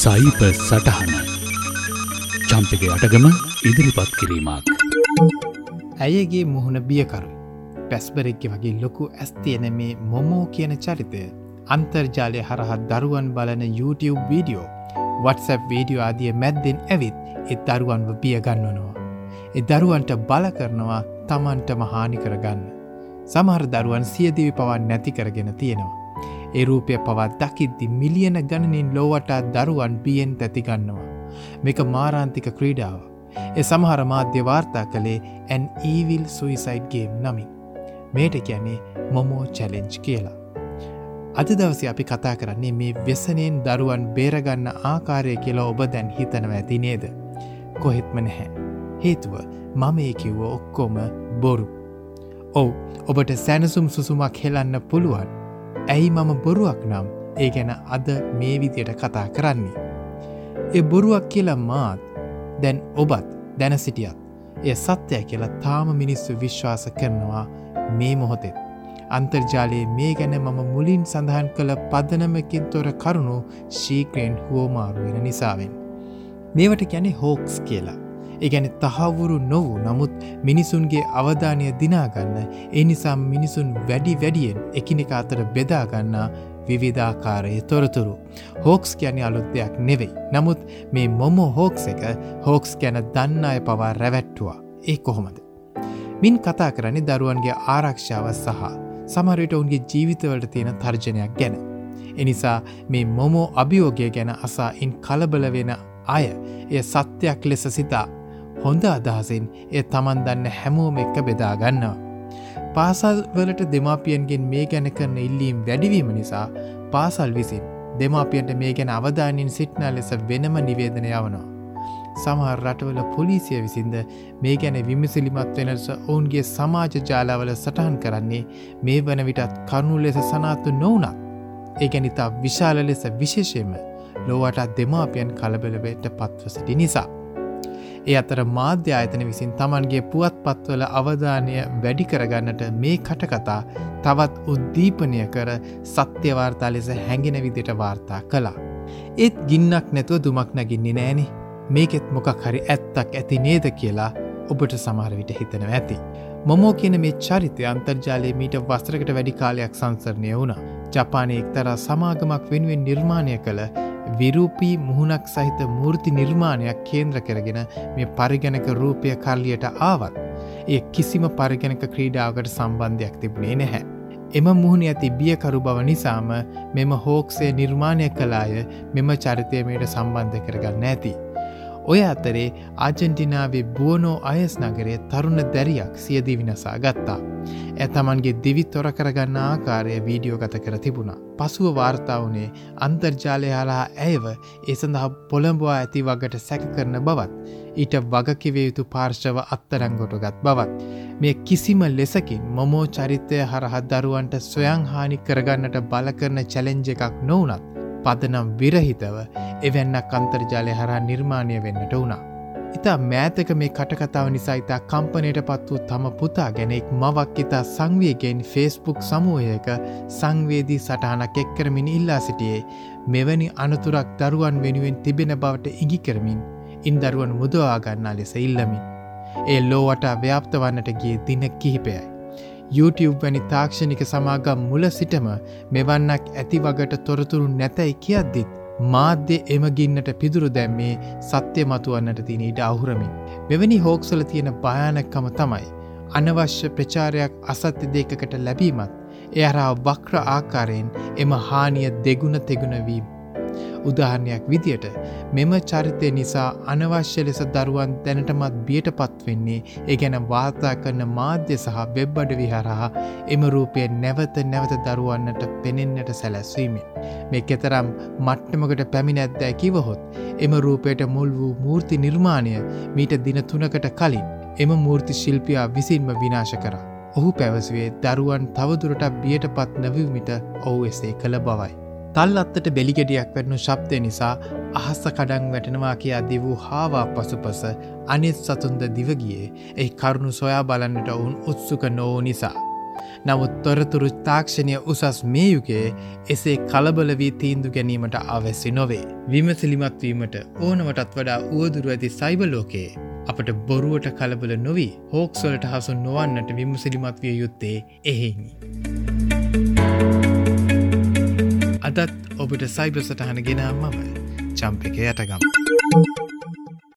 සයිප සටහන චම්පක අටගම ඉදිරිපත් කිරීමක් ඇයගේ මුහුණ බියකරු පැස්බරෙක්කෙ වගේ ලොකු ඇස් තියෙන මේ මොමෝ කියන චරිතය අන්තර්ජාලය හරහත් දරුවන් බලන YouTube වීඩියෝ WhatsApp වීඩියෝ ආදිය මැද්දෙන් ඇවිත් එත් දරුවන්ව බියගන්නවනවා. එ දරුවන්ට බල කරනවා තමන්ටම හානි කරගන්න. සමහර දරුවන් සියදිවි පවන් නැති කරගෙන තියෙනවා. එරූපය පවත් දකිද්දි මිලියන ගණනින් ලෝවටා දරුවන් බියෙන් තැතිගන්නවා. මේක මාරාන්තික ක්‍රීඩාව. එ සමහර මාධ්‍ය වාර්තා කළේ ඇන් ඊවිල් සුයිසයිඩ්ගේම් නමින්. මේට කියැනේ මොමෝ චැලෙන්ජ් කියලා. අද දවස අපි කතා කරන්නේ මේ වෙසනයෙන් දරුවන් බේරගන්න ආකාරය කියලා ඔබ දැන් හිතනව ඇති නේද. කොහෙත්ම නැහැ. හේතුව මම ඒ කිව්ව ඔක්කොම බොරු. ඔවු ඔබට සැනසුම් සුසුමක් හෙලන්න පුළුවන්. ඇයි මම බොරුවක් නම් ඒ ගැන අද මේ විදියට කතා කරන්නේ. එ බොරුවක් කියලා මාත් දැන් ඔබත් දැන සිටියත් එය සත්‍යය කියලා තාම මිනිස්සු විශ්වාස කරනවා මේ මොහොතෙත්. අන්තර්ජාලයේ මේ ගැන මම මුලින් සඳහන් කළ පදනමකින් තොර කරුණු ශීක්‍රයෙන් හුවමාරුවෙන නිසාවෙන්. මේවට ගැනෙ හෝක්ස් කියලා. ඒගැන තහවුරු නොවූ නමුත් මිනිසුන්ගේ අවධානය දිනාගන්න ඒ නිසා මිනිසුන් වැඩි වැඩියෙන් එකිනෙක අතර බෙදාගන්නා විවිධාකාරයේ තොරතුරු. හෝක්ස් ගැන අලුත් දෙයක් නෙවෙයි. නමුත් මේ මොමෝ හෝක්ස් එක හෝක්ස් ගැන දන්න අය පවා රැවැට්ටුවා ඒ කොහොමද. මින් කතා කරන්නේ දරුවන්ගේ ආරක්ෂාව සහ සමරයට ඔවුන්ගේ ජීවිතවලට තියෙන තර්ජනයක් ගැන. එනිසා මේ මොමෝ අභියෝගය ගැන අසා ඉන් කලබල වෙන අය එය සත්‍යයක් ලෙස සිතා හොඳ අදහසින් එය තමන් දන්න හැමෝම එක්ක බෙදාගන්නවා. පාසල් වලට දෙමාපියන්ගෙන් මේ ගැන කරන ඉල්ලීම් වැඩිවීම නිසා පාසල් විසින් දෙමාපියන්ට මේ ගැන අවධානින් සිට්නා ලෙස වෙනම නිවේදන යවනවා. සමහර රටවල පොලිසිය විසින්ද මේ ගැන විමසිලිමත් වෙනස ඔවුන්ගේ සමාජ ජාලාවල සටහන් කරන්නේ මේ වන විටත් කරුණු ලෙස සනාතු නොවනත්. ඒ ගැනිතා විශාල ලෙස විශේෂයම ලෝවටත් දෙමාපියන් කලබලවට පත්ව සිටි නිසා. ඒ අතර මාධ්‍ය අයතන විසින් තමන්ගේ පුවත් පත්වල අවධානය වැඩි කරගන්නට මේ කටකතා තවත් උද්දීපනය කර සත්‍යවාර්තා ලෙස හැඟෙන විදිට වාර්තා කළා. ඒත් ගින්නක් නැතුව දුමක් නැගින්නේ නෑනෙ මේකෙත් මොකක් හරි ඇත්තක් ඇති නේද කියලා ඔබට සමහරවිට හිතනව ඇති. මොමෝ කියන මේ චරිතය අන්තර්ජාලය මීට වස්ත්‍රකට වැඩි කාලයක් සංසරණය වුණ. ජපානය එක්තරා සමාගමක් වෙනුවෙන් නිර්මාණය කළ විරූපී මුහුණක් සහිත මූර්ති නිර්මාණයක් කේන්ද්‍ර කරගෙන මේ පරිගණක රූපය කල්ලියට ආවත්. ඒ කිසිම පරිගණක ක්‍රීඩාවකට සම්බන්ධයක් තිබුණේ නැහැ. එම මුහුණ ඇති බියකරු බව නිසාම මෙම හෝක්සේ නිර්මාණය කලාය මෙම චරිතයමයට සම්බන්ධ කරගන්න ඇති. ඔය අතරේ ආජෙන්ටිනාවේ බුවනෝ අයස් නගරේ තරුණ දැරියක් සියදී විනසා ගත්තා. ඇ තමන්ගේ දිවි තොර කරගන්න ආකාරය වීඩියෝ ගත කර තිබුණා. පසුව වාර්තාවනේ අන්තර්ජාලය හලා ඇයව ඒ සඳහා පොළඹවා ඇති වගට සැක කරන බවත්. ඊට වගකිවේ යුතු පාර්ශව අත්තරංගොටගත් බවත්. මේ කිසිම ලෙසකින් මොමෝ චරිතය හරහත් දරුවන්ට සොයං හානි කරගන්නට බල කරන චැලෙන්ජ එකක් නොවනත්. පදනම් විරහිතව එවැන්නක් අන්තර්ජාලය හරහා නිර්මාණය වෙන්නට වුණා. ඉතා මෑතක මේ කටකතාව නිසා ඉතා කම්පනයට පත් වූ තම පුතා ගැනෙක් මවක් ඉතා සංවයගෙන් ෆේස්බුක් සමූහයක සංවේදී සටහනක් එක් කරමින් ඉල්ලා සිටියේ මෙවැනි අනතුරක් දරුවන් වෙනුවෙන් තිබෙන බවට ඉගි කරමින් ඉන් දරුවන් මුදවාගන්නා ලෙස ඉල්ලමින්. ඒ ලෝවට ව්‍යාප්ත වන්නට ගිය දින කිහිපයයි. YouTube වැනි තාක්ෂණික සමාගම් මුල සිටම මෙවන්නක් ඇති වගට තොරතුරු නැතැයි කියද්දිත් මාධ්‍ය එමගින්නට පිදුරු දැම්මේ සත්‍යය මතුවන්නට තින ඉඩ අහුරමින්. මෙවැනි හෝක්සල තියෙන භයානක්කම තමයි. අනවශ්‍ය ප්‍රචාරයක් අසත්‍ය දෙකකට ලැබීමත් එයරා වක්‍ර ආකාරයෙන් එම හානිය දෙගුණ තෙගුණ වීම. උදාහරණයක් විදියට මෙම චරිතය නිසා අනවශ්‍ය ලෙස දරුවන් දැනටමත් බියට පත්වෙන්නේ ඒ ගැන වාර්තා කරන මාධ්‍ය සහ වෙබ්බඩ විහරහා එම රූපය නැවත නැවත දරුවන්නට පෙනෙන්නට සැලැස්වීමෙන්. මේ කෙතරම් මට්ටමකට පැමිණ ඇද්දෑ කිවහොත් එම රූපයට මුල් වූ මූර්ති නිර්මාණය මීට දින තුනකට කලින් එම මූර්ති ශිල්පියා විසින්ම විනාශ කරා. ඔහු පැවසුවේ දරුවන් තවදුරට බියට පත් නැවමිට ඔහු එසේ කළ බවයි. තල් අත්තට බෙලිගෙඩියක් වැටනු ශබ්දය නිසා අහස්ස කඩං වැටෙනවා කියා දිවූ හාවා පසුපස අනිත් සතුන්ද දිවගියේ එහි කරුණු සොයා බලන්නට ඔවුන් උත්සුක නෝ නිසා. නමුත් තොරතුරු තාක්ෂණය උසස් මේ යුගේ එසේ කලබල වී තීන්දු ගැනීමට අවැස්සි නොවේ. විමසිලිමත්වීමට ඕනවටත් වඩා උවදුරු ඇති සයිබලෝකයේ අපට බොරුවට කලබල නොවී හෝක්සොලට හසු නොවන්නට විමසිලිමත් විය යුත්තේ එහෙනි. අදත් ඔබට සයිබ සටහන ගෙනම් මම චම්ප එක යටගම්.